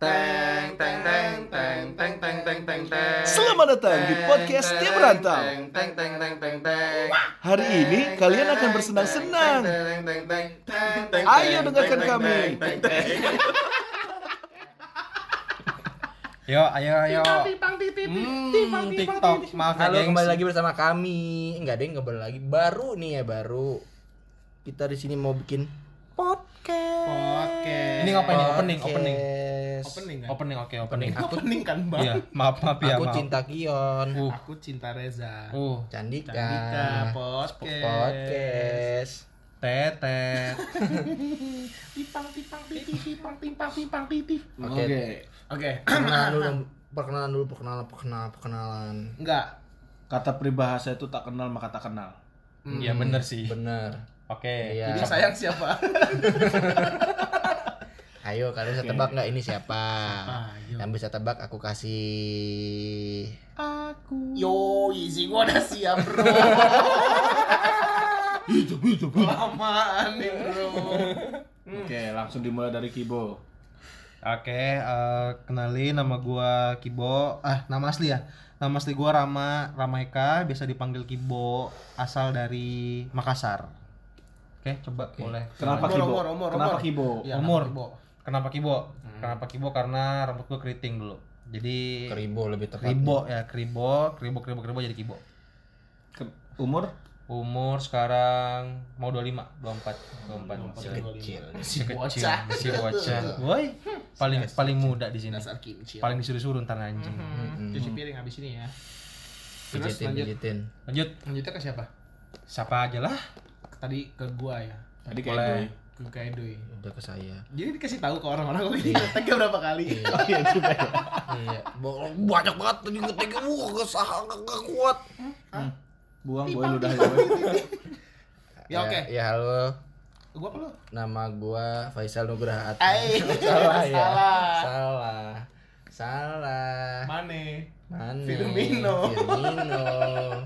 Teng teng teng teng teng teng teng teng teng. Selamat datang di podcast Tim Rantau. Teng teng teng teng teng teng. Hari ini kalian akan bersenang-senang. Teng teng teng teng teng. Ayo dengarkan kami. Teng teng. Yo, ayo, ayo. Hmm, TikTok, maaf ya, Halo, gengs. kembali lagi bersama kami. Enggak ada yang kembali lagi. Baru nih ya, baru. Kita di sini mau bikin podcast. Podcast. Ini ngapain nih? Opening, opening. Podcast. Opening kan? Opening, oke, opening. Aku Opening kan bang. Iya, maaf, maaf ya, aku maaf. cinta Kion. Uh, Aku cinta Reza. uh, Candika. Candika podcast. Podcast. tetet. Pipang pipang pipang pipang pipang pipang pipang. Oke. Oke. Oke. Perkenalan dulu, perkenalan dulu, perkenalan, perkenalan, perkenalan. Enggak. Kata peribahasa itu tak kenal maka tak kenal. Iya bener sih. Bener. Oke. Iya. Jadi sayang siapa? Ayo, kalian bisa tebak nggak ini siapa? Ayo. Yang bisa tebak aku kasih. Aku. Yo, easy gua udah siap, Bro. Itu itu. Lamaan nih, Bro. Oke, langsung dimulai dari Kibo. Oke, eh, kenalin nama gua Kibo. Ah, nama asli ya. Nama asli gua Rama Ramaika, biasa dipanggil Kibo, asal dari Makassar. Oke, coba boleh. Kenapa Umur, Kibo? umur, umur, Kenapa umur. Kibo? Iya, Umur. Ibo. Kenapa Kibo? Kenapa Kibo? Karena rambut gua keriting dulu. Jadi Keribo lebih tepat. Kribo ya, kribo, kribo, kribo, kribo jadi kibo. Ke- umur? Umur sekarang mau 25, 24, 24. Masih Kecil. Si kecil, bocah. masih bocah. Woi, paling paling muda di sini. Paling disuruh-suruh ntar anjing. Hmm, Cuci piring habis ini ya. Terus Pijitin, lanjut. pijitin. Lanjut, Lanjutnya ke siapa? siapa aja lah. Tadi ke gua ya. Tadi Boleh. Kayak Doi. Udah ke saya. Jadi dikasih tahu ke orang-orang kok ini ngeteknya berapa kali? Oh iya juga ya. iya. Banyak banget tadi ngetik. Wah, kesah gak kuat. Buang boy ludah Ya oke. Ya halo. Gua apa lu? Nama gua Faisal Nugraha Salah ya. salah. Salah. Salah. Mane. Mana? Firmino. Firmino.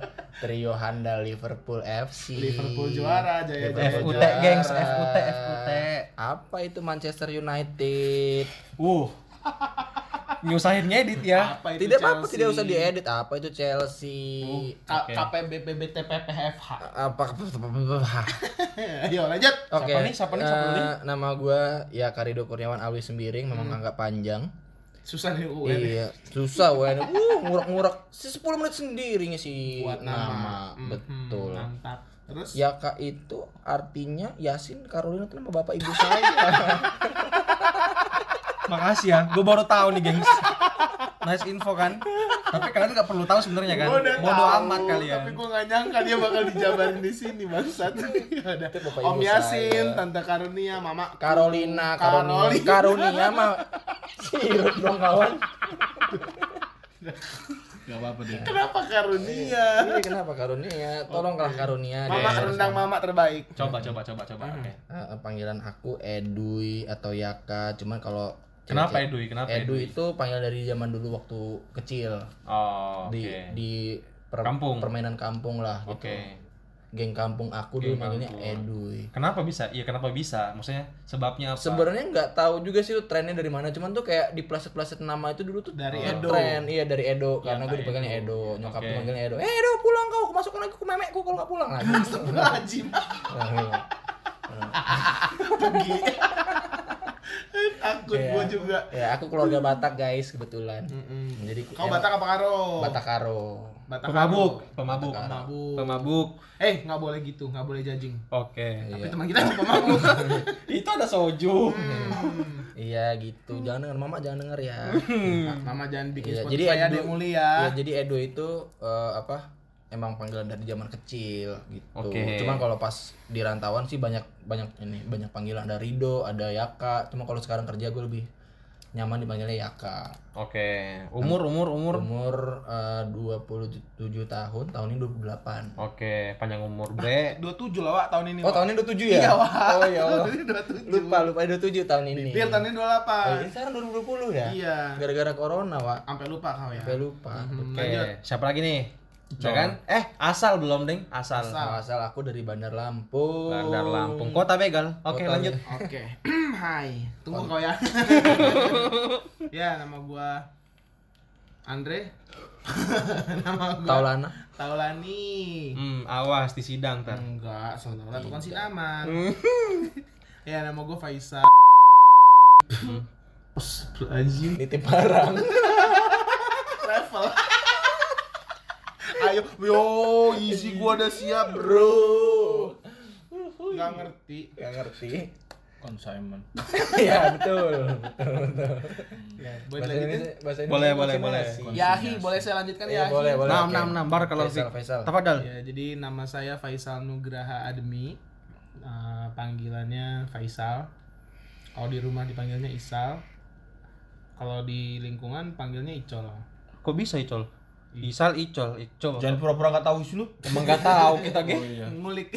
Trio handal Liverpool FC. Liverpool juara, jaya jaya. FUT, juara. gengs, FUT, FUT. Apa itu Manchester United? Uh. Nyusahin ngedit ya. Apa itu Tidak apa-apa, tidak usah diedit. Apa itu Chelsea? K- Oke. KPBBBTPPFH. Apa? Ayo lanjut. Oke. Siapa nih? Siapa nih? Siapa eh, nih? nama gua ya Karido Kurniawan Alwi Sembiring, memang agak panjang. Susah nih UN. Iya, susah wen. Uh, ngurak-ngurak. Si 10 menit sendiri ngisi Buat nama. nama. Betul. Mhm, Mantap. Terus Yaka itu artinya Yasin Karolina itu nama bapak ibu saya. Makasih ya, gue baru tahu nih, gengs. Nice info kan? Tapi kalian nggak perlu tahu sebenarnya kan? Bodoh amat kalian. Tapi gua gak nyangka dia bakal dijabarin di sini bangsat. Ada Om Yasin, saya. Tante Karunia, Mama Carolina, Karunia, Karolina. Karunia mah sirup dong kawan. Gak apa-apa deh. Kenapa Karunia? Ini kenapa Karunia? Tolonglah Karunia. Mama deh. rendang Mama terbaik. Coba, coba, coba, coba. Oke. Eh, panggilan aku Edui atau Yaka, cuman kalau Kenapa Edui? Kenapa Edui Edui? itu panggilan dari zaman dulu waktu kecil Oh, di di per- Kampung. permainan kampung lah gitu. Oke. Geng kampung aku Geng dulu manggilnya. Edui. Kenapa bisa? Iya, kenapa bisa? Maksudnya sebabnya apa? Sebenarnya nggak tahu juga sih tuh trennya dari mana, cuman tuh kayak di plaset-plaset nama itu dulu tuh Dari Edo. Tren, iya dari Edo karena gue dipanggilnya Edo. Edo. Nyokap tuh manggilnya Edo. Eh Edo pulang kau, kemasukan lagi ke memekku kalau nggak pulang lagi. Astagfirullahaladzim. Nah, iya. Pergi. Takut Iya. gua juga. Ya aku keluarga Batak guys kebetulan. Mm-mm. Jadi Kau emang- Batak apa Karo? Batakaro. Batak Pemabuk, Karo. pemabuk, Pemabuk. pemabuk. Eh, nggak boleh gitu, nggak boleh judging. Oke. Tapi teman kita pemabuk. Itu ada soju. Iya gitu. Jangan denger mama jangan denger ya. Mama jangan bikin Iya, Spotify jadi ya, Edo, Dek Mulia. Iya, jadi Edo itu eh, apa? Emang panggilan dari zaman kecil gitu. Oke. Cuman kalau pas di rantauan sih banyak banyak ini banyak panggilan ada Rido, ada Yaka. Cuma kalau sekarang kerja gue lebih nyaman dipanggilnya Yaka. Oke. Umur, umur, umur. Umur eh, 27 tahun, tahun ini 28. Oke, panjang umur bre. 27 lah, Wak, tahun ini. Oh, Wak. tahun ini 27 ya? Iya, Wak. Oh ya ini 27. Lupa, lupa 27 tahun ini. Biar tahun ini 28. Oh, ini sekarang 2020 ya? Iya. Gara-gara corona, Wak. Sampai lupa kau ya. Sampai lupa. Hmm, Oke, lanjut. siapa lagi nih? Ya kan? Eh, asal belum, Ding. Asal. Asal. Asal aku dari Bandar Lampung. Bandar Lampung. Kota Begal. Oke, Kota lanjut. Oke. Hai. Tunggu kau ya. ya, nama gua Andre. nama gua Taulana. Taulani. Hmm, awas di sidang ntar. Enggak, saudara tukang sinaman. ya, nama gua Faisal. Anjing. Nitip barang. Ayo, yo, easy gua udah siap, bro. Gak ngerti. Gak ngerti. Consignment. Iya, betul. Ya, boleh Bahasa lanjutin? Indonesia, bahasa Boleh, Indonesia boleh, boleh. konsinyasi. Yahi, boleh saya lanjutkan Iya, Yahi? boleh, boleh. Nam, oke. nam, nam. Barakallahu Faisal. Faisal. Tafadhal. Ya, jadi nama saya Faisal Nugraha Admi. Eh, panggilannya Faisal. Kalau di rumah dipanggilnya Isal. Kalau di lingkungan panggilnya Icol. Kok bisa Icol? Isal Icol, Icol. Jangan pura-pura nggak tahu sih lu. Emang gak tahu kita, Ge. Oh iya. Ngulik.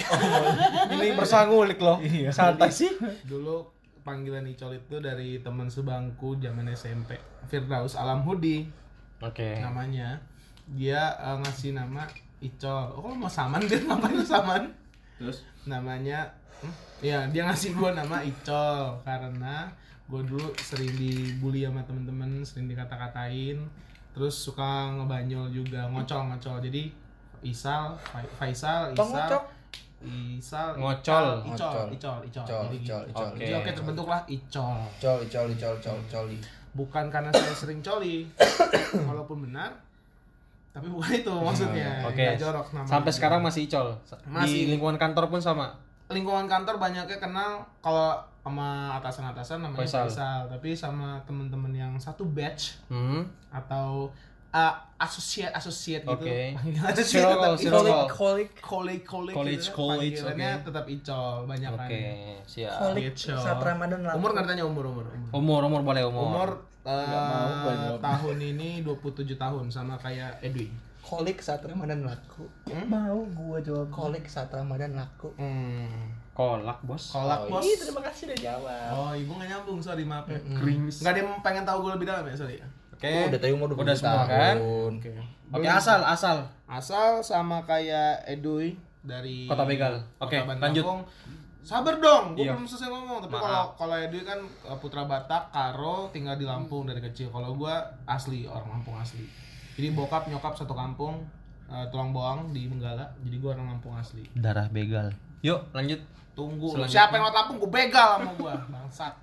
Ini bersangulik loh. Santai sih. Dulu panggilan Icol itu dari teman sebangku zaman SMP. Firdaus Alam Hudi Oke. namanya. Dia eh, ngasih nama Icol. Oh, kalau mau saman dia ngapain lu saman? Terus namanya hmm? ya dia ngasih gua nama Icol karena gue dulu sering dibully sama temen-temen sering dikata-katain terus suka ngebanyol juga ngocol-ngocol jadi Isal Fa- Faisal Isal. Isal Ngocol. Icol Ngocol. Icol Icol Icol, jadi gitu. Icol, Icol. Oke terbentuklah Icol Col, col, col, col, coli. bukan karena saya sering coli walaupun benar tapi bukan itu maksudnya Oke. Nggak jorok namanya. Sampai sekarang masih Icol. Masih. Di lingkungan kantor pun sama. Lingkungan kantor banyaknya kenal kalau sama atasan-atasan namanya Faisal. Faisal. tapi sama temen-temen yang satu batch Hmm. atau uh, associate associate gitu Oke. Panggilan associate tetap. Icol. Kolik. College, college, College, gitu. college, Panggilannya oke. tetap Icol banyak kan Oke, siap. Icol. saat Ramadan lalu. umur nggak tanya umur umur umur Umur, umur boleh umur. umur uh, mau jawab. tahun ini 27 tahun sama kayak Edwin Kolik saat Ramadan laku. mau gua jawab. Kolik saat Ramadan laku. hmm. Kolak, Bos. kolak Oh, bos ih, terima kasih udah jawab. oh ibu nggak nyambung sorry maaf ya Krimis. nggak ada yang pengen tahu gue lebih dalam ya sorry ya Oke. Oh, udah tadi umur 27 Udah semua kan? tahun. Oke, asal, asal. Asal sama kayak Edui dari Kota Begal. Oke, Bandar lanjut. Lampung. Sabar dong, gue Iya. belum selesai ngomong. Tapi kalau kalau Edui kan uh, putra Batak, Karo, tinggal di Lampung dari kecil. Kalau gua asli orang Lampung asli. Jadi bokap nyokap satu kampung, uh, tulang boang di Menggala. Jadi gua orang Lampung asli. Darah begal. Yuk, lanjut. Tunggu, siapa yang lewat Lampung? Gue begal sama gua, bangsat.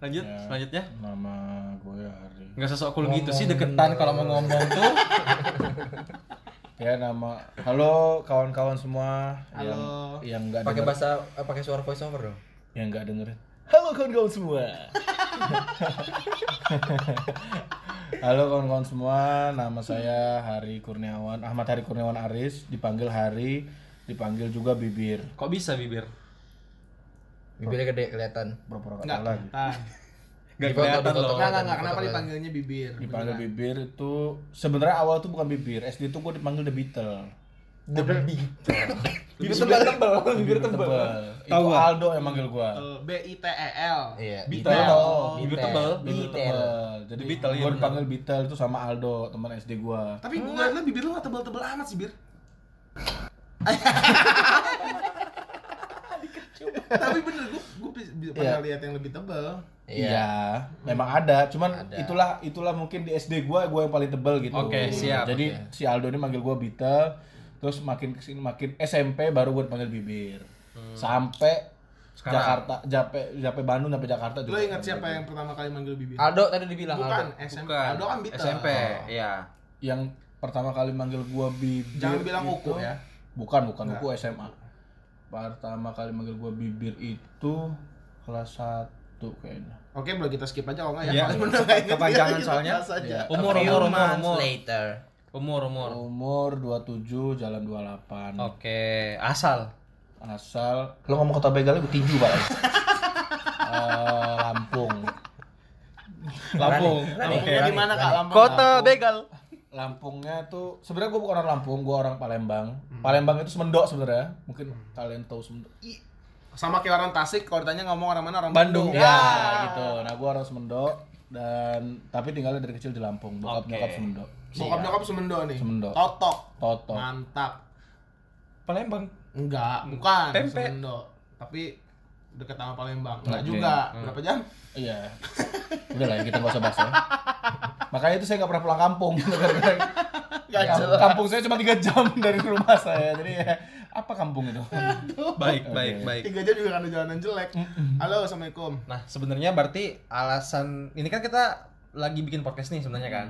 Lanjut, Ya. selanjutnya. Nama gue Hari. Enggak sosok cool gitu sih deketan kalau mau ngomong tuh. Ya nama. Halo kawan-kawan semua Halo. yang yang nggak Pakai bahasa eh, pakai suara voice over dong. yang nggak dengerin. Halo kawan-kawan semua. Halo kawan-kawan semua, nama saya Hari Kurniawan, Ahmad Hari Kurniawan Aris, dipanggil Hari, dipanggil juga Bibir. Kok bisa bibir? Bibirnya gede kelihatan. Pura-pura Enggak, kata lagi. tahan. Gak kelihatan loh. Enggak, enggak, Kenapa dipanggilnya bibir? Dipanggil Beneran. Bibir itu sebenarnya awal tuh bukan Bibir, SD itu gue dipanggil The Beetle. The Beetle. Bibir tebal tebal, bibir tebal. Itu? Aldo yang manggil gua. Eh, B I T E L. Iya. Beetle. Bibir tebal. Bibir tebal. Jadi Beetle, iya gua dipanggil Beetle itu sama Aldo, teman SD gua. Tapi gue liat bibir lu gak tebel-tebel amat sih, Bir. Tapi bener, gue gue pernah Iya. lihat yang lebih tebel. Iya, memang ada. Cuman Ada. itulah itulah mungkin di SD gua gua yang paling tebel gitu. Oke, siap. Jadi Oke. si Aldo ini manggil gua Beetle, terus makin ke sini makin SMP baru gua dipanggil Bibir. Sampai Sekarang. Jakarta, Jape, Jape Bandung sampai Jakarta Lo juga. ingat siapa yang pertama kali manggil bibir? Aldo tadi dibilang Bukan, Aldo. SMP. Bukan. Aldo kan Beetle. SMP, iya. Yang pertama kali manggil gua Bibir. Jangan bilang itu- Uku ya. Bukan, bukan Uku SMA. Pertama kali manggil gua Bibir itu kelas 1 kayaknya. Oke, boleh kita skip aja kalau nggak ya. Iya. Nggak ingat, Kepanjangan soalnya. Iya. Umur, umur, umur, umur. later. Umur, umur. Umur 27 jalan 28. Oke, asal. Asal lo ngomong kota begal gue tinju pak. Eh, Lampung. Lampung. Lampungnya di mana Kak? Lampung. Kota begal. Lampungnya tuh sebenarnya gue bukan orang Lampung, gue orang Palembang. Palembang itu Semendok sebenarnya. Mungkin kalian tahu Semendok. Sama kayak orang Tasik, kalau ditanya ngomong orang mana orang Bandung. Bandung. Ya, gitu. Nah, gue orang Semendok. Dan tapi tinggalnya dari kecil di Lampung. Bokap Oke. nyokap Semendo. Bokap nyokap Semendo nih. Semendo. Totok. Toto. Mantap. Palembang. Enggak, bukan Tempe. Semendo. Tapi deket sama Palembang. Enggak Oke. juga. Berapa jam? Iya. Udah lah kita nggak usah bahas ya. Makanya itu saya nggak pernah pulang kampung. Kamp- kampung saya cuma tiga jam dari rumah saya. Jadi ya, apa kampung itu? Baik, baik, baik. Tiga jam juga kan ada jalanan jelek. Halo, assalamualaikum. Nah, sebenarnya berarti alasan ini kan kita lagi bikin podcast nih sebenarnya kan.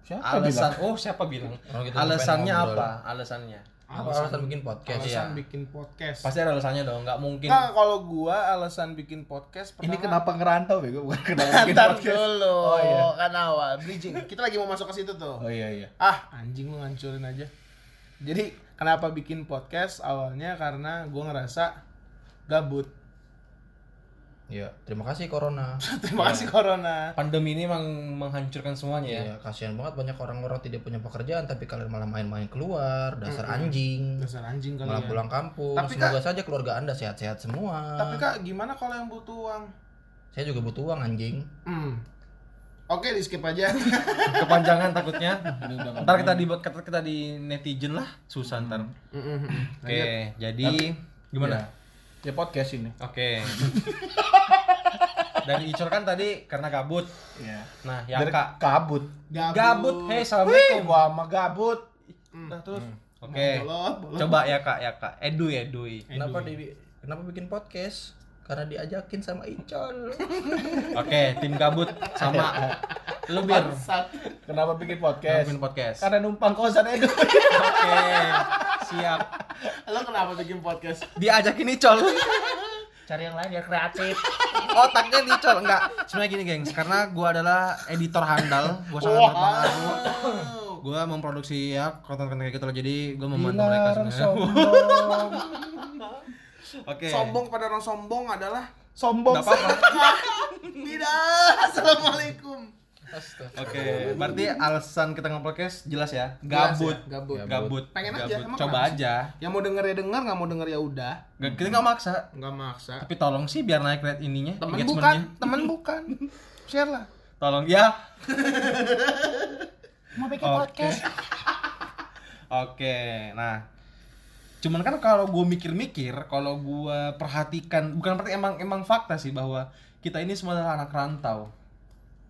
Siapa Alasan bilang? oh siapa bilang? Kita Alasannya apa? Alasannya. Apa alasan bikin podcast? Alasan Iya. bikin podcast. Pasti ada alasannya dong, nggak mungkin. Nah, kalau gua alasan bikin podcast Ini pertama- kenapa ngerantau bego? Bukan kenapa bikin Ntar podcast. dulu, Oh iya. kan awal bridging. Kita lagi mau masuk ke situ tuh. Oh iya iya. Ah, anjing lu ngancurin aja. Jadi, kenapa bikin podcast? Awalnya karena gua ngerasa gabut. Iya, terima kasih corona. Terima kasih corona. Pandemi ini emang menghancurkan semuanya ya. Iya, kasihan banget banyak orang-orang tidak punya pekerjaan tapi kalian malah main-main keluar, dasar anjing. Dasar anjing kali Malah ya. pulang kampung. Tapi, Semoga saja keluarga Anda sehat-sehat semua. Tapi Kak, gimana kalau yang butuh uang? saya juga butuh uang anjing. Hmm. Oke, di skip aja. Kepanjangan takutnya. Ini udah Ntar kita di kita, kita di netizen lah, susah ntar. Oke, jadi gimana? Ya podcast ini. Oke. Dari Icor kan tadi karena gabut. Iya. Nah, Dari Yaka kabut. gabut. Hei, Wih, assalamualaikum. gua sama gabut. Nah, terus. Mau Oke. bolot, bolot. Coba ya kak, ya kak. Edui, edui. Kenapa di kenapa bikin podcast? Karena diajakin sama Icol. Oke, tim gabut sama lu bir. Kenapa bikin Kenapa podcast? bikin podcast. Karena numpang kosan Edo. Oke, siap. Lo kenapa bikin podcast? Diajakin Icol. Cari yang lain ya kreatif. Otaknya Icol enggak. Sebenarnya gini, gengs. Karena gua adalah editor handal, gua sangat berpengaruh. Gua memproduksi ya konten-konten kayak gitu loh. Jadi gua membantu mereka sebenarnya. sombong. Oke. Sombong pada orang sombong adalah Sombong. Enggak apa-apa. tidak. Assalamualaikum. Oke, berarti alasan kita nge-podcast jelas ya. Jelas Gabut. ya, gabut. Gabut. Pengen aja, Gabut. emang Coba aja. Yang mau denger ya denger, nggak mau denger ya udah. Gak, kita nggak maksa. Nggak maksa. Tapi tolong sih biar naik rate ininya. Temen bukan, temen bukan. Share lah. Tolong ya. Mau bikin Oke. podcast. Oke, nah cuman kan kalau gue mikir-mikir, kalau gue perhatikan, bukan berarti emang emang fakta sih bahwa kita ini semua adalah anak rantau.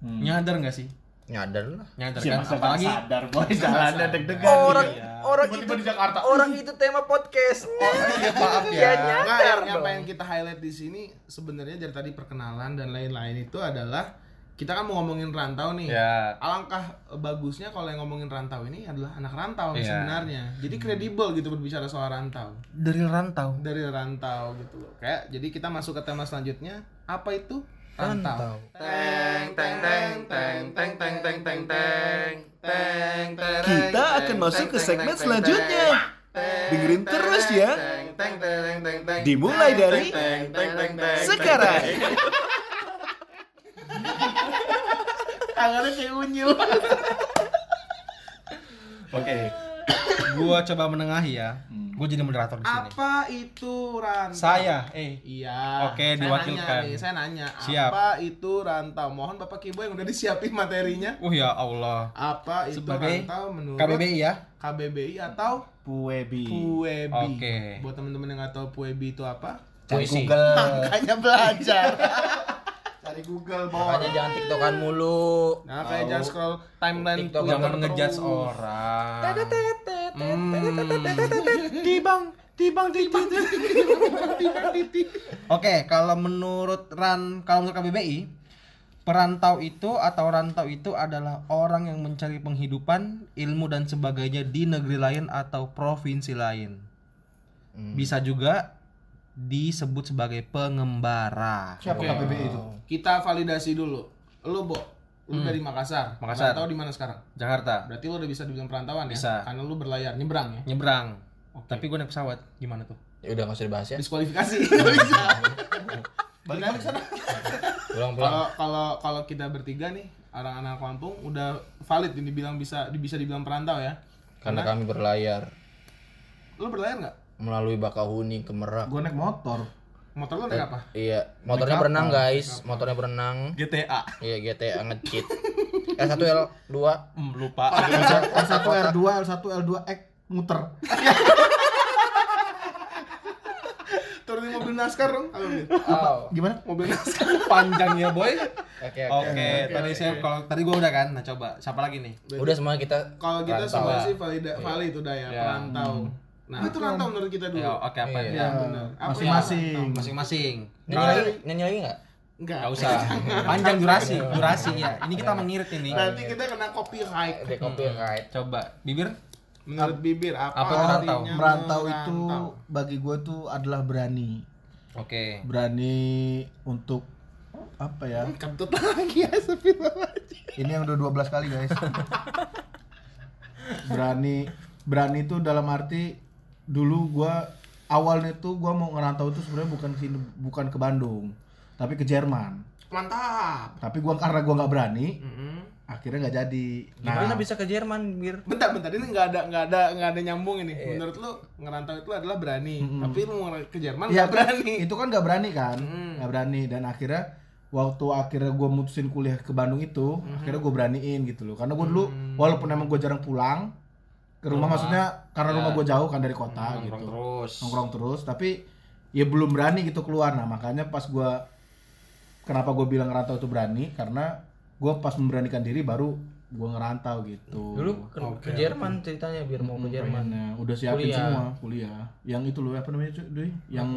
Hmm. Nyadar nggak sih? Nyadar lah. Nyadar Ya, kan? masa Apalagi sadar boy jalannya deg-degan. Orang Iya. orang Tiba-tiba itu di Jakarta. Orang itu tema podcast. oh, iya, maaf ya. Nggak, yang, yang pengen kita highlight di sini sebenarnya dari tadi perkenalan dan lain-lain itu adalah kita kan mau ngomongin rantau nih. Ya. Alangkah bagusnya kalau yang ngomongin rantau ini adalah anak rantau Iya. sebenarnya. Jadi kredibel gitu berbicara soal rantau. Dari rantau. Dari rantau gitu loh. Kayak jadi kita masuk ke tema selanjutnya. Apa itu? Rantau. Teng teng teng teng teng teng teng teng teng teng teng Kita akan masuk ke segmen selanjutnya. Dengerin terus ya. Dimulai dari sekarang. Tangannya kayak unyil. Oke. Gua coba menengahi ya. Gua jadi moderator di sini. Apa itu rantau? Saya, eh. Iya. Oke, saya diwakilkan. Nanya nih, saya nanya. Siap. Apa itu rantau? Mohon Bapak Kibo yang udah disiapin materinya. Uh ya Allah. Apa itu Sebagai rantau menurut KBBI ya. KBBI atau Puebi. Puebi? Oke. Buat teman-teman yang nggak tahu Puebi itu apa? Cari. Google. Makanya belajar. Cari Google, boy. Makanya jangan tiktokan mulu. Nah, kayak jangan scroll timeline TikTok Jangan ngejudge orang. Hmm. Tibang, tibang, tibang. Oke, kalau menurut Ran, kalau menurut KBBI, perantau itu atau rantau itu adalah orang yang mencari penghidupan, ilmu dan sebagainya di negeri lain atau provinsi lain. Bisa juga disebut sebagai pengembara. Siapa KBBI itu? Kita validasi dulu. Lu, Bo, lu dari Makassar. Hmm. Makassar. Tahu di mana sekarang? Jakarta, Berarti lu udah bisa dibilang perantauan ya? Bisa. Karena lu berlayar, nyebrang ya? nyebrang. Tapi gue naik pesawat, gimana tuh? Ya udah nggak usah dibahas ya. Diskualifikasi. Bisa. Balik balik sana. Pulang pulang. Kalau kalau kalau kita bertiga nih, orang-anak kampung udah valid ini dibilang bisa bisa dibilang perantau ya. Karena kami berlayar Lu berlayar nggak? Melalui Bakahuni ke Merak. Gue naik motor. Motor lu naik apa? Iya, motornya berenang guys, motornya berenang. GTA. Iya GTA nge-cheat. L1 L2 Hmm, lupa. L1 R2 L1 L2 X muter. Turun di mobil NASCAR dong. Mir. Oh. Gimana? Mobil NASCAR. Panjang ya, boy. Oke Oke, oke. tadi saya kalau tadi gua udah kan. Nah, coba siapa lagi nih? Udah semua kita Kalau kita Rantau. semua sih valida, valid udah ya, Ya. perantau. Nah, itu rantau menurut kita dulu. Ya, oke apa Iya. ini? Ya, benar. Apa Masing-masing. yang rantau? Masing-masing. nyanyi lagi, nyanyi lagi enggak? Enggak. Gak usah. Panjang durasi, durasi ya. Ini kita mengirit ini. Nanti kita kena copyright. Ada copyright. Coba bibir. Menurut bibir apa, Apa itu rantau? artinya merantau itu merantau? bagi gue tuh adalah berani Oke. berani untuk apa ya Kentut lagi ya Astagfirullahaladzim. ini yang udah 12 kali guys berani berani itu dalam arti dulu gua awalnya tuh gua mau ngerantau itu sebenarnya bukan ke sini bukan ke Bandung tapi ke Jerman Mantap. tapi gua karena gua nggak berani Mm-mm. akhirnya nggak jadi Gimana bisa ke Jerman, Bir? Bentar, bentar ini nggak ada nggak ada nggak ada nyambung ini. Menurut lu ngerantau itu adalah berani, tapi lu mau ke Jerman ya nggak berani. itu kan nggak berani kan Mm. nggak berani dan akhirnya waktu akhirnya gue mutusin kuliah ke Bandung itu akhirnya gue beraniin gitu loh karena gue dulu walaupun emang gue jarang pulang ke rumah, maksudnya karena rumah gue jauh kan dari kota gitu. Terus. nongkrong terus tapi ya belum berani gitu keluar. Nah makanya pas gue kenapa gue bilang ngerantau itu berani? Karena gue pas memberanikan diri baru gue ngerantau gitu. Dulu ke, ke Jerman ceritanya biar mau ke Jerman. Pengennya. udah siapin Kuliah. semua kuliah. Yang itu loh apa namanya cuy? Yang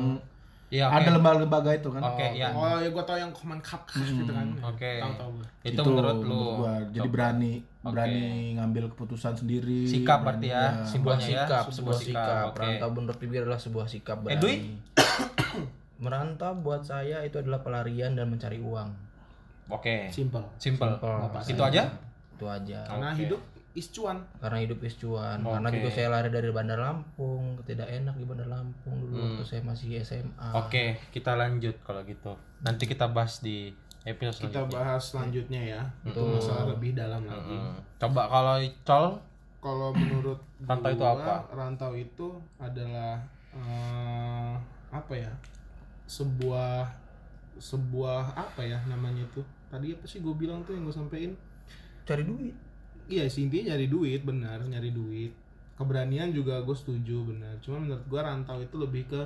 Iya, oke. ada lembaga-lembaga itu kan Oke, ya. Oh ya gua tau yang Command Cup gitu kan. Oke. Tahu tahu gua. Itu, menurut lu. gua. jadi Coba. berani Oke. berani ngambil keputusan sendiri Sikap berani- berarti ya. ya. Sebuah ya, sikap, sebuah sikap, sikap. oke. Merantau menurut bibir adalah sebuah sikap Eh, berani. Dwi? Merantau buat saya itu adalah pelarian dan mencari uang. Oke. Simple. Simple. Simple. Itu aja? Itu aja. Karena Oke. hidup is cuan. Karena hidup is cuan. Karena juga saya lari dari Bandar Lampung, tidak enak di Bandar Lampung dulu Hmm. waktu saya masih SMA. Oke, kita lanjut kalau gitu. Nanti kita bahas di episode Kita selanjutnya. bahas selanjutnya ya. Itu masalah lebih dalam lagi. Hmm. Coba kalau Col, Kalau menurut Rantau itu apa? Rantau itu adalah eh, apa ya? Sebuah sebuah apa ya namanya itu? Tadi apa sih gue bilang tuh yang gue sampein? Cari duit. Iya sih intinya nyari duit benar nyari duit keberanian juga gue setuju benar cuma menurut gue rantau itu lebih ke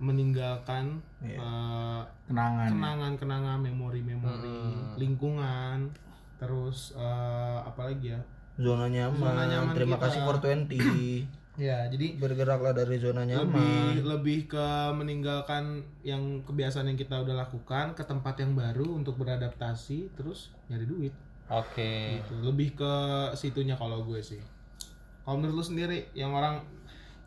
meninggalkan eh, kenangan ya. kenangan-kenangan memori-memori lingkungan terus eh, apa lagi ya Zona nyaman. Zona nyaman Terima kita. kasih for 20. ya jadi Bergeraklah dari zona lebih nyaman. lebih ke meninggalkan yang kebiasaan yang kita udah lakukan ke tempat yang baru untuk beradaptasi terus nyari duit oke. gitu. lebih ke situnya kalau gue sih kalau menurut lu sendiri yang orang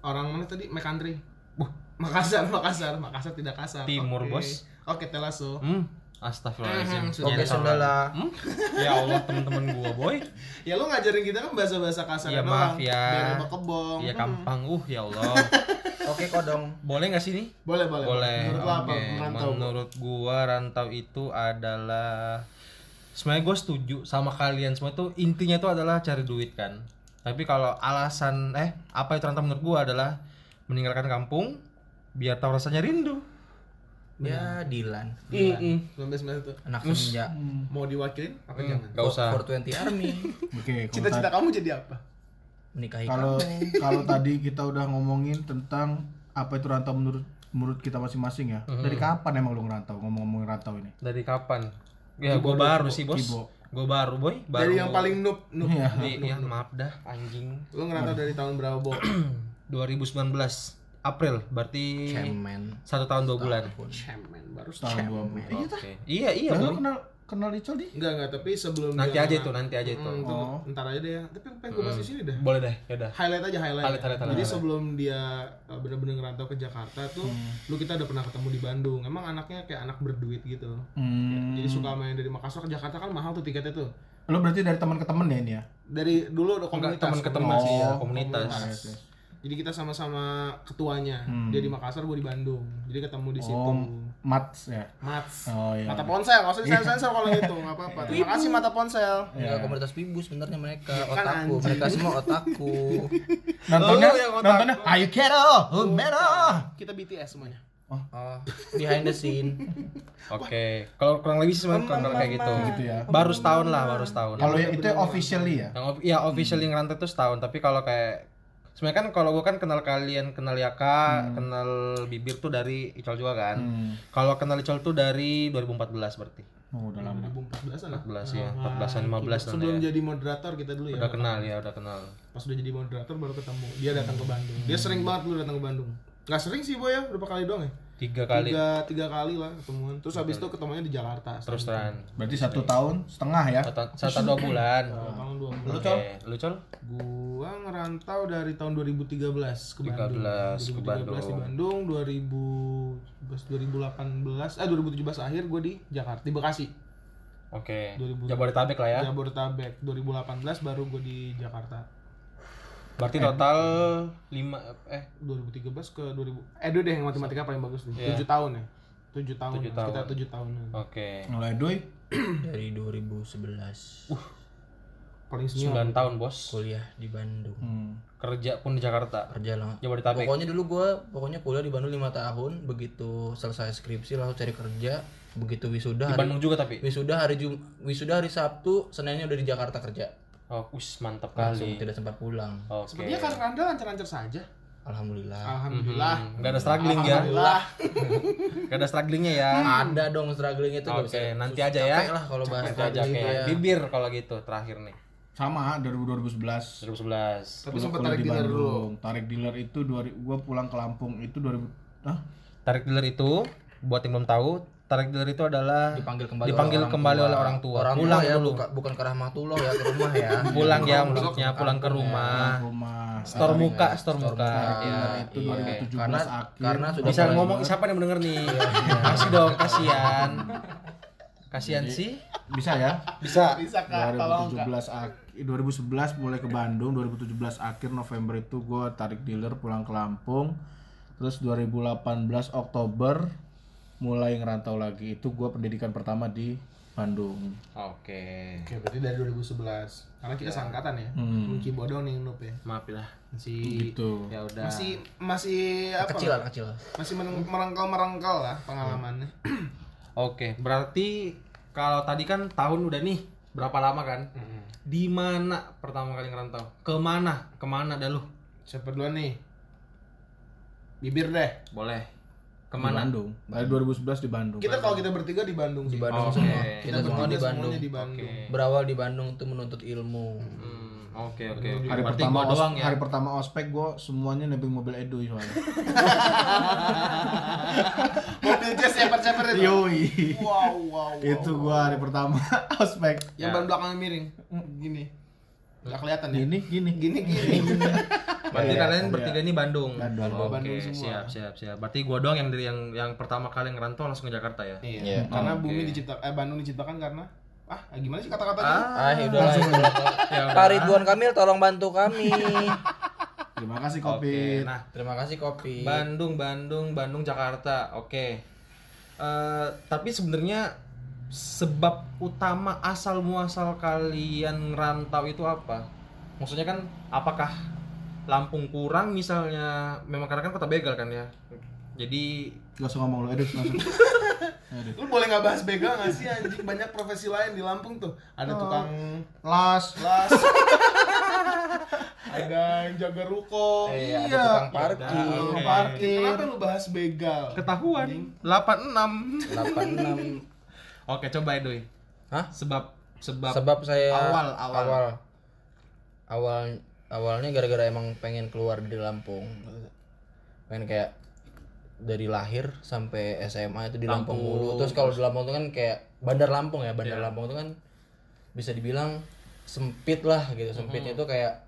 orang mana tadi McCountry Buh, Makassar Makassar Makassar tidak kasar Timur, Oke. bos. oke telaso Hmm, astagfirullahaladzim. Oke, Nyensor. Sundala. Hmm? Ya Allah, teman-teman gua, boy. ya lu ngajarin kita kan bahasa-bahasa kasar Ya, doang maaf ya. biar kebong Iya, Hmm. gampang. Uh, ya Allah. Oke, Kodong. Boleh nggak sih nih? boleh boleh Boleh. menurut lu apa Oke. merantau Menurut gua rantau itu adalah sebenarnya gue setuju sama kalian semua itu intinya itu adalah cari duit kan. Tapi kalau alasan eh apa itu rantau menurut gua adalah meninggalkan kampung biar tahu rasanya rindu. Ya, Dilan. sampai sembilan itu Anak senja. mau diwakilin apa jangan Gak usah. For 20 Army. oke cita-cita kamu jadi apa Menikahi kalau kamu. kalau tadi kita udah ngomongin tentang apa itu rantau menurut menurut kita masing-masing ya dari kapan emang lu ngerantau ngomong-ngomong rantau ini Dari kapan? Ya gua baru sih, Bos. Gua baru, boy. Baru. dari yang paling noob noob Iya. Di- ya, maaf dah anjing. lu ngerantau dari tahun berapa bo 2019 April, berarti Cemen. satu tahun dua bulan. cemen baru tahun dua Oke. Iya iya lu boy. kenal kenal Icol di Enggak enggak, tapi sebelum Nanti aja itu, nanti aja itu. Hmm, Oh. ntar aja deh ya. Tapi pengen gue bahas di sini dah. Boleh deh, ya udah. Highlight aja highlight. Highlight, highlight, Jadi highlight. sebelum dia uh, bener-bener ngerantau ke Jakarta tuh, Hmm. lu kita udah pernah ketemu di Bandung. Emang anaknya kayak anak berduit gitu. hmm. Jadi suka main dari Makassar ke Jakarta kan mahal tuh tiketnya tuh. lu berarti dari teman ke teman ya ini ya Dari dulu udah komunitas. teman ke teman sih ya, Oh, komunitas. Jadi kita sama-sama ketuanya. Hmm. Dia di Makassar, gue di Bandung. Jadi ketemu di situ. Oh mats ya Mats. oh iya Mata ponsel, nggak usah disensor kalau gitu, nggak apa-apa. Terima kasih mata ponsel. Enggak komunitas pibu sebenarnya mereka Kan otaku. anjing. Mereka semua otaku. nontonnya Lu yang otak. nontonnya ayo kero oh mero Kita BTS semuanya. Oh, behind the scene. Oke, kalau kurang lebih sih kurang kayak gitu. Gitu ya. Baru setahun lah, baru setahun. Kalau yang itu officially ya. Yang ya officially ngerantau itu setahun, tapi kalau kayak sebenarnya kan kalau gua kan kenal kalian, kenal Yaka, kenal Bibir tuh dari Icol juga kan. Hmm. Kalau kenal Icol tuh dari 2014 berarti. Oh, udah lama. 2014 lah 14 ya, 14 an 15 an sebelum ya. jadi moderator kita dulu ya Udah kenal ya, udah kenal. pas udah jadi moderator baru ketemu dia datang ke Bandung dia sering banget dulu datang ke Bandung nggak sering sih boy ya berapa kali doang ya Tiga kali tiga tiga kali lah ketemuan terus habis itu ketemunya di Jakarta terus teran. Berarti satu tahun setengah ya. Satu, satu dua bulan. Dua tahun dua bulan lu Col? gua ngerantau dari tahun 2013 ke Bandung 13 ke 2013 di Bandung 2018 eh 2017 akhir gue di Jakarta di Bekasi Oke. 2000. Jabodetabek lah ya. Jabodetabek 2018 baru gue di Jakarta Berarti total 5 eh 2013 ke 2000 eh dulu deh yang matematika paling bagus nih Iya. 7 tahun ya 7 tahun, Tujuh ya. tahun. sekitar 7 tahun Oke. Mulai Doi. Dari 2011 paling senior 9 tahun, Bos. kuliah di Bandung. Hmm. Kerja pun di Jakarta. Kerja lah. Jabodetabek. Pokoknya dulu gua pokoknya kuliah di Bandung 5 tahun, begitu selesai skripsi langsung cari kerja, begitu wisuda Di hari Bandung juga tapi. wisuda hari Jum wisuda hari Sabtu, Seninnya udah di Jakarta kerja. Oh, us mantap Langsung kali. tidak sempat pulang. Oke. sepertinya kan Randa lancar-lancar saja Alhamdulillah. alhamdulillah Hmm, Gak ada struggling ya. alhamdulillah Gak ada strugglingnya ya. Ada dong struggling itu Oke, bisa- nanti aja ya. lah kalau bahas Nanti aja kayak ya. bibir kalau gitu terakhir nih. Sama dari 2011. 2011. tapi sempat tarik di dealer dulu Bandung. Tarik dealer itu 2000 gua pulang ke Lampung itu 2000 Hah? Tarik dealer itu buat yang belum tahu, tarik dealer itu adalah dipanggil kembali dipanggil oleh orang kembali tua. oleh orang tua. Orang Pulang tua ya, dulu. bukan bukan ke rahmatullah ya ke rumah ya. pulang ya maksudnya pulang ke rumah. Rumah. Store muka, store muka. Ya, itu iya. 2017 Karena akhir. karena sudah Bisa ngomong siapa yang mendengar nih? Kasih dong, kasihan. Kasihan sih. bisa ya? Bisa. bisa kak tolong kak 2017 ak- 2011 mulai ke Bandung 2017 akhir November itu gue tarik dealer pulang ke Lampung terus 2018 Oktober mulai ngerantau lagi itu gue pendidikan pertama di Bandung Oke. oke berarti dari 2011 karena kita sangkatan ya Hmm. Mungkin bodoh nih noob ya Maaf lah. masih gitu Ya udah. masih masih apa kecil kecil. masih merangkal merangkal lah pengalamannya Oke, berarti kalau tadi kan tahun udah nih berapa lama kan? Di mana pertama kali ngerantau? Ke mana? Ke mana dah lu? siapa duluan nih bibir deh Boleh. Di Ke mana? Bandung dari 2011 di Bandung kita kalau kita bertiga di Bandung Di sih. Bandung Oke. semua. Kita Kita semua di bertiga Bandung. semuanya di Bandung Oke. Berawal di Bandung tuh menuntut ilmu. Hmm, oke oke oke. hari Berarti pertama doang ya. hari pertama ospek gue semuanya nebeng mobil Edo soalnya mobil jazz ceper ceper itu Yoi. wow wow, wow. itu gue hari pertama ospek yang ban belakangnya miring gini nggak kelihatan ya gini gini gini gini Berarti Iya, kalian iya. bertiga ini Bandung. Bandung. Oke, Bandung semua. siap siap siap. Berarti gua doang yang dari yang yang pertama kali ngerantau langsung ke Jakarta ya. iya Iya. karena Oke. bumi diciptakan eh Bandung diciptakan karena ah gimana sih kata-katanya Ah, Ah, udah lah. ya udah. Pak Ridwan Kamil tolong bantu kami. terima kasih Oke, kopi nah Terima kasih kopi. Bandung, Bandung, Bandung, Jakarta. Oke. Eh, tapi sebenarnya sebab utama asal muasal kalian ngerantau itu apa? Maksudnya kan apakah Lampung kurang misalnya? Memang karena kan kota begal kan ya. Jadi Gak usah ngomong lu edit langsung lu boleh nggak bahas begal nggak sih anjing? Banyak profesi lain di Lampung tuh. Ada tukang las. las. Ada yang jaga ruko. Eh, ada tukang parkir. Oke. Tukang parkir. Kenapa lu bahas begal? Ketahuan. 86. 86. Oke, coba Edoy. Hah? Sebab sebab Sebab saya Awal, awal. awal awal awalnya gara-gara emang pengen keluar dari Lampung. Pengen kayak dari lahir sampai SMA itu di Lampung, Lampung. mulu. Terus kalau di Lampung itu kan kayak Bandar Lampung ya, Bandar Iya. Lampung itu kan bisa dibilang sempit lah gitu. Sempitnya itu kayak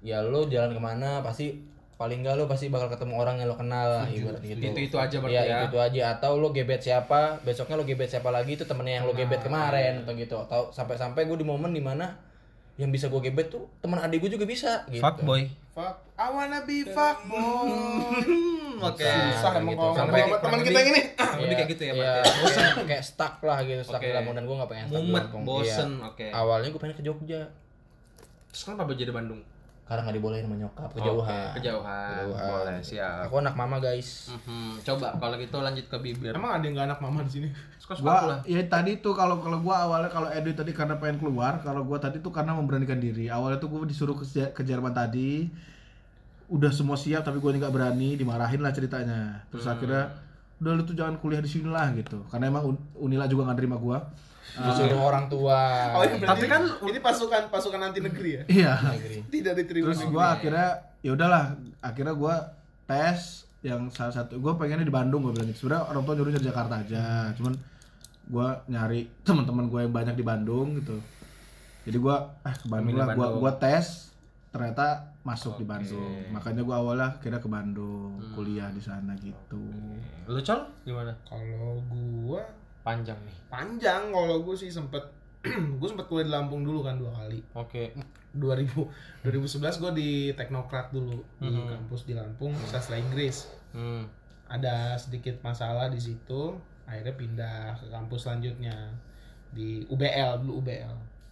ya lo jalan ke mana pasti paling enggak lo pasti bakal ketemu orang yang lo kenal lah ibarat gitu. Itu-itu aja berarti Iya, ya. itu, itu aja atau lo gebet siapa, besoknya lo gebet siapa lagi itu temennya yang lo gebet kemarin atau gitu. Atau sampai-sampai gue di momen di mana yang bisa gue gebet tuh teman adik gue juga bisa gitu. fuckboy. fuck I wanna be fuck boy Oke. susah emang gitu. kalau Sampai- teman kita yang ini Lebih kayak gitu ya Iya, berarti. bosen kayak stuck lah gitu, stuck Oke. di Lampung dan gue gak pengen stuck Mumet, bosen, Iya. oke. Awalnya gue pengen ke Jogja. Terus kenapa jadi Bandung? Karena nggak dibolehin sama nyokap kejauhan. Oke, kejauhan. Kejauhan. Boleh, siap. Aku anak mama guys. Mhm, Coba kalau gitu lanjut ke bibir. Emang ada yang gak anak mama di sini? Suka-suka gua ya tadi tuh kalau kalau gua awalnya kalau Edwin tadi karena pengen keluar kalau gua tadi tuh karena memberanikan diri awalnya tuh gua disuruh ke, ke Jerman tadi udah semua siap tapi gua nggak berani dimarahin lah ceritanya terus akhirnya udah lu tuh jangan kuliah di sini lah gitu karena emang Un- Unila juga nggak terima gua Disuruh orang tua. Oh, berarti Tapi kan ini pasukan pasukan anti negeri ya? iya Negeri. Tidak diterima. terus gua akhirnya ya udahlah akhirnya gua tes yang salah satu gua pengennya di Bandung gua bilang gitu sebenarnya orang tua nyuruh dari Jakarta aja cuman gua nyari teman-teman gua yang banyak di Bandung gitu jadi gua ah ke Bandung lah gua Bandung. gua tes ternyata masuk di Bandung makanya gua awalnya kira ke Bandung kuliah di sana gitu Lu col gimana? Kalau gua Panjang nih. panjang kalau gua sih sempet gue sempet kuliah di Lampung dulu kan dua kali Oke. 2000 2011 gue di Teknokrat dulu di kampus di Lampung sastra Inggris Hmm. ada sedikit masalah di situ akhirnya pindah ke kampus selanjutnya di UBL dulu UBL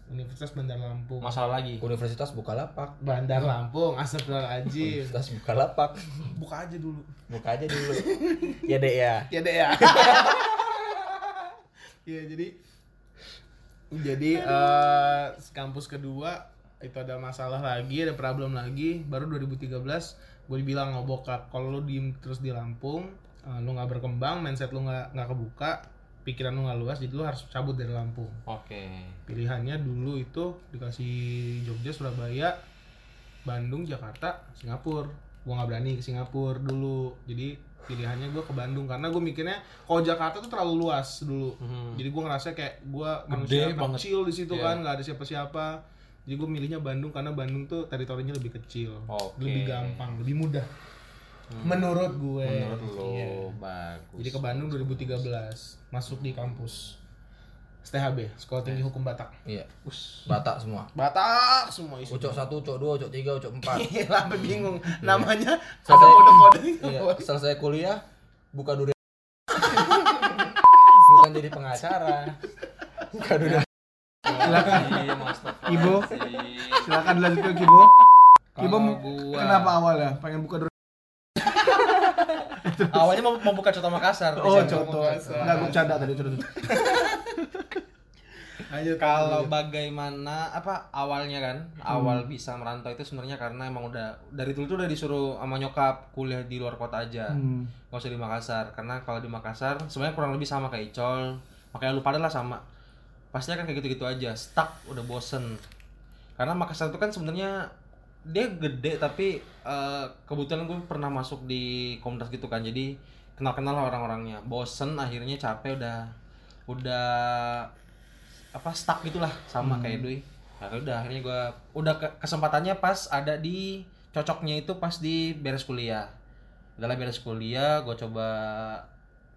Universitas Bandar Lampung Masalah lagi. Universitas Bukalapak. Bandar Lampung Astagfirullahaladzim Universitas Bukalapak. buka aja dulu Buka aja dulu. ya dek ya. ya deh ya Iya jadi jadi eh, kampus kedua itu ada masalah lagi ada problem lagi. Baru 2013 gue dibilang sama bokap kalau lu diem terus di Lampung eh, lu nggak berkembang mindset lu nggak nggak kebuka pikiran lu nggak luas jadi lu harus cabut dari Lampung. Oke. pilihannya dulu itu dikasih Jogja Surabaya Bandung Jakarta Singapura. Gua nggak berani ke Singapura dulu. Jadi pilihannya gua ke Bandung karena gue mikirnya kalau Jakarta tuh terlalu luas dulu jadi gua ngerasa kayak gua manusia kecil di situ Iya. kan nggak ada siapa-siapa jadi gue milihnya Bandung karena Bandung tuh teritorinya lebih kecil Oke. lebih gampang lebih mudah menurut gue Menurut lu Iya. bagus. jadi ke Bandung 2013 masuk di kampus STHB Sekolah Tinggi Hukum Batak Iya. Batak semua. Batak semua isi Ucok satu, ucok dua, ucok tiga, ucok empat. Iya, sampai bingung. Namanya ada kode-kode. Iya. Selesai kuliah, buka durian. Bukan jadi pengacara. Buka durian. silakan Iya. Ibu silakan dilanjutkan Kibo Kibo Kalau mu- gua- kenapa awalnya pengen buka dulu Awalnya mau, mau buka contoh Makassar. oh contoh. Nggak gue bercanda tadi Lanjut. Kalau bagaimana apa awalnya kan? Awal bisa merantau itu sebenarnya karena emang udah dari dulu tuh udah disuruh sama nyokap kuliah di luar kota aja. Hmm. nggak usah di Makassar karena kalau di Makassar sebenarnya kurang lebih sama kayak Icol. Makanya lu pada lah sama. Pasti kan kayak gitu-gitu aja stuck udah bosen. Karena Makassar itu kan sebenarnya dia gede tapi eh, kebetulan gue pernah masuk di komunitas gitu kan jadi kenal-kenal lah orang-orangnya. Bosen akhirnya capek udah udah apa stuck gitulah sama kayak Dwi. Ya udah akhirnya gue udah ke- kesempatannya pas ada di cocoknya itu pas di beres kuliah. Udahlah beres kuliah gue coba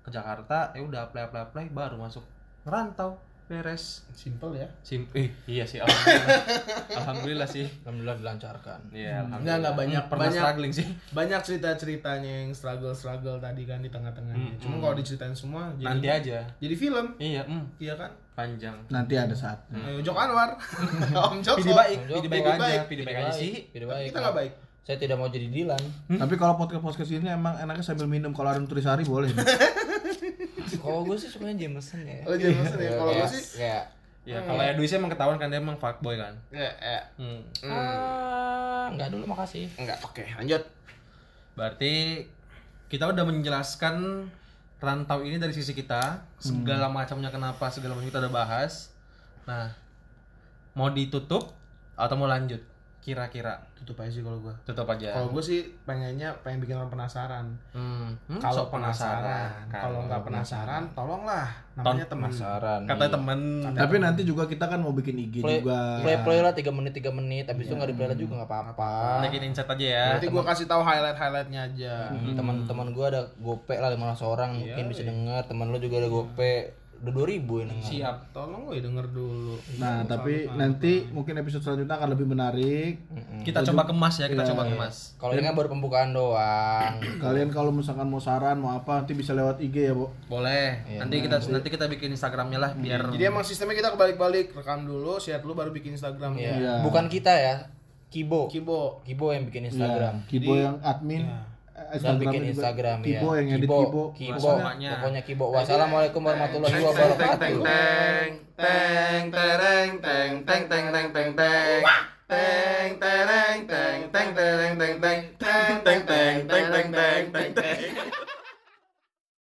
ke Jakarta ya udah apply apply apply baru masuk. Ngerantau beres Simple ya. Sim eh, iya sih alhamdulillah alhamdulillah sih Alhamdulillah dilancarkan. Iya, Enggak, enggak banyak. pernah banyak struggling sih. banyak cerita-ceritanya yang struggle-struggle tadi kan di tengah-tengahnya. Cuma kalau diceritain semua jadi Nanti aja. jadi film. Iya, mm, Iya kan? panjang. nanti ada saat Ayo Jok Anwar. Om Joko. Pidi baik, Jok, pidi baik pidi aja, baik, pidi baik aja sih. Baik. kita nggak baik. Saya tidak mau jadi Dilan. tapi kalau podcast podcast ini emang enaknya sambil minum kalau ada nutrisari boleh Kalau gue sih sukanya Jameson ya. Oh, Jameson ya. Kalau gue sih kayak Ya, kalau Edwi sih emang ketahuan kan dia emang fuckboy kan. ya, ya. Hmm. ah, enggak dulu makasih. Enggak, oke, lanjut. Berarti kita udah menjelaskan rantau ini dari sisi kita, segala macamnya kenapa, segala macam kita udah bahas. Nah, mau ditutup atau mau lanjut? Kira-kira Tutup aja sih kalau gue. tutup aja. Kalau gue sih pengennya pengen bikin orang penasaran. Hmm, hmm, Kalau sok penasaran, kalau nggak penasaran, tolonglah. Namanya teman. Penasaran. Katanya iya. temen tapi nanti juga kita kan mau bikin IG play, juga play play lah 3 menit 3 menit habis itu nggak di play lah juga nggak apa-apa naikin insight aja ya. Nanti gue kasih tahu highlight-highlightnya aja. Hmm, teman-teman gua ada gope lah 15 orang mungkin bisa denger teman lu juga ada gope udah 2000 yang denger Siap. Tolong gue denger dulu. nah tapi nanti mungkin episode selanjutnya akan lebih menarik Kita coba kemas ya, kita coba kemas. kalau ini kan baru pembukaan doang kalian kalau misalkan mau saran mau apa nanti bisa lewat IG ya bu Boleh. nanti kita nanti kita bikin Instagramnya lah biar Jadi emang sistemnya kita kebalik-balik, rekam dulu, share dulu baru bikin Instagram. Iya. Iya. bukan kita ya Kibo. Kibo. Kibo yang bikin Instagram. Iya, Kibo yang admin. Iya. Dan bikin juga. Instagram ya. Kibo yang edit Kibo. Kibo. Semuanya. Pokoknya Kibo. Wassalamualaikum warahmatullahi wabarakatuh. teng teng tereng teng teng teng teng teng teng teng tereng teng teng tereng teng teng teng teng teng teng teng teng teng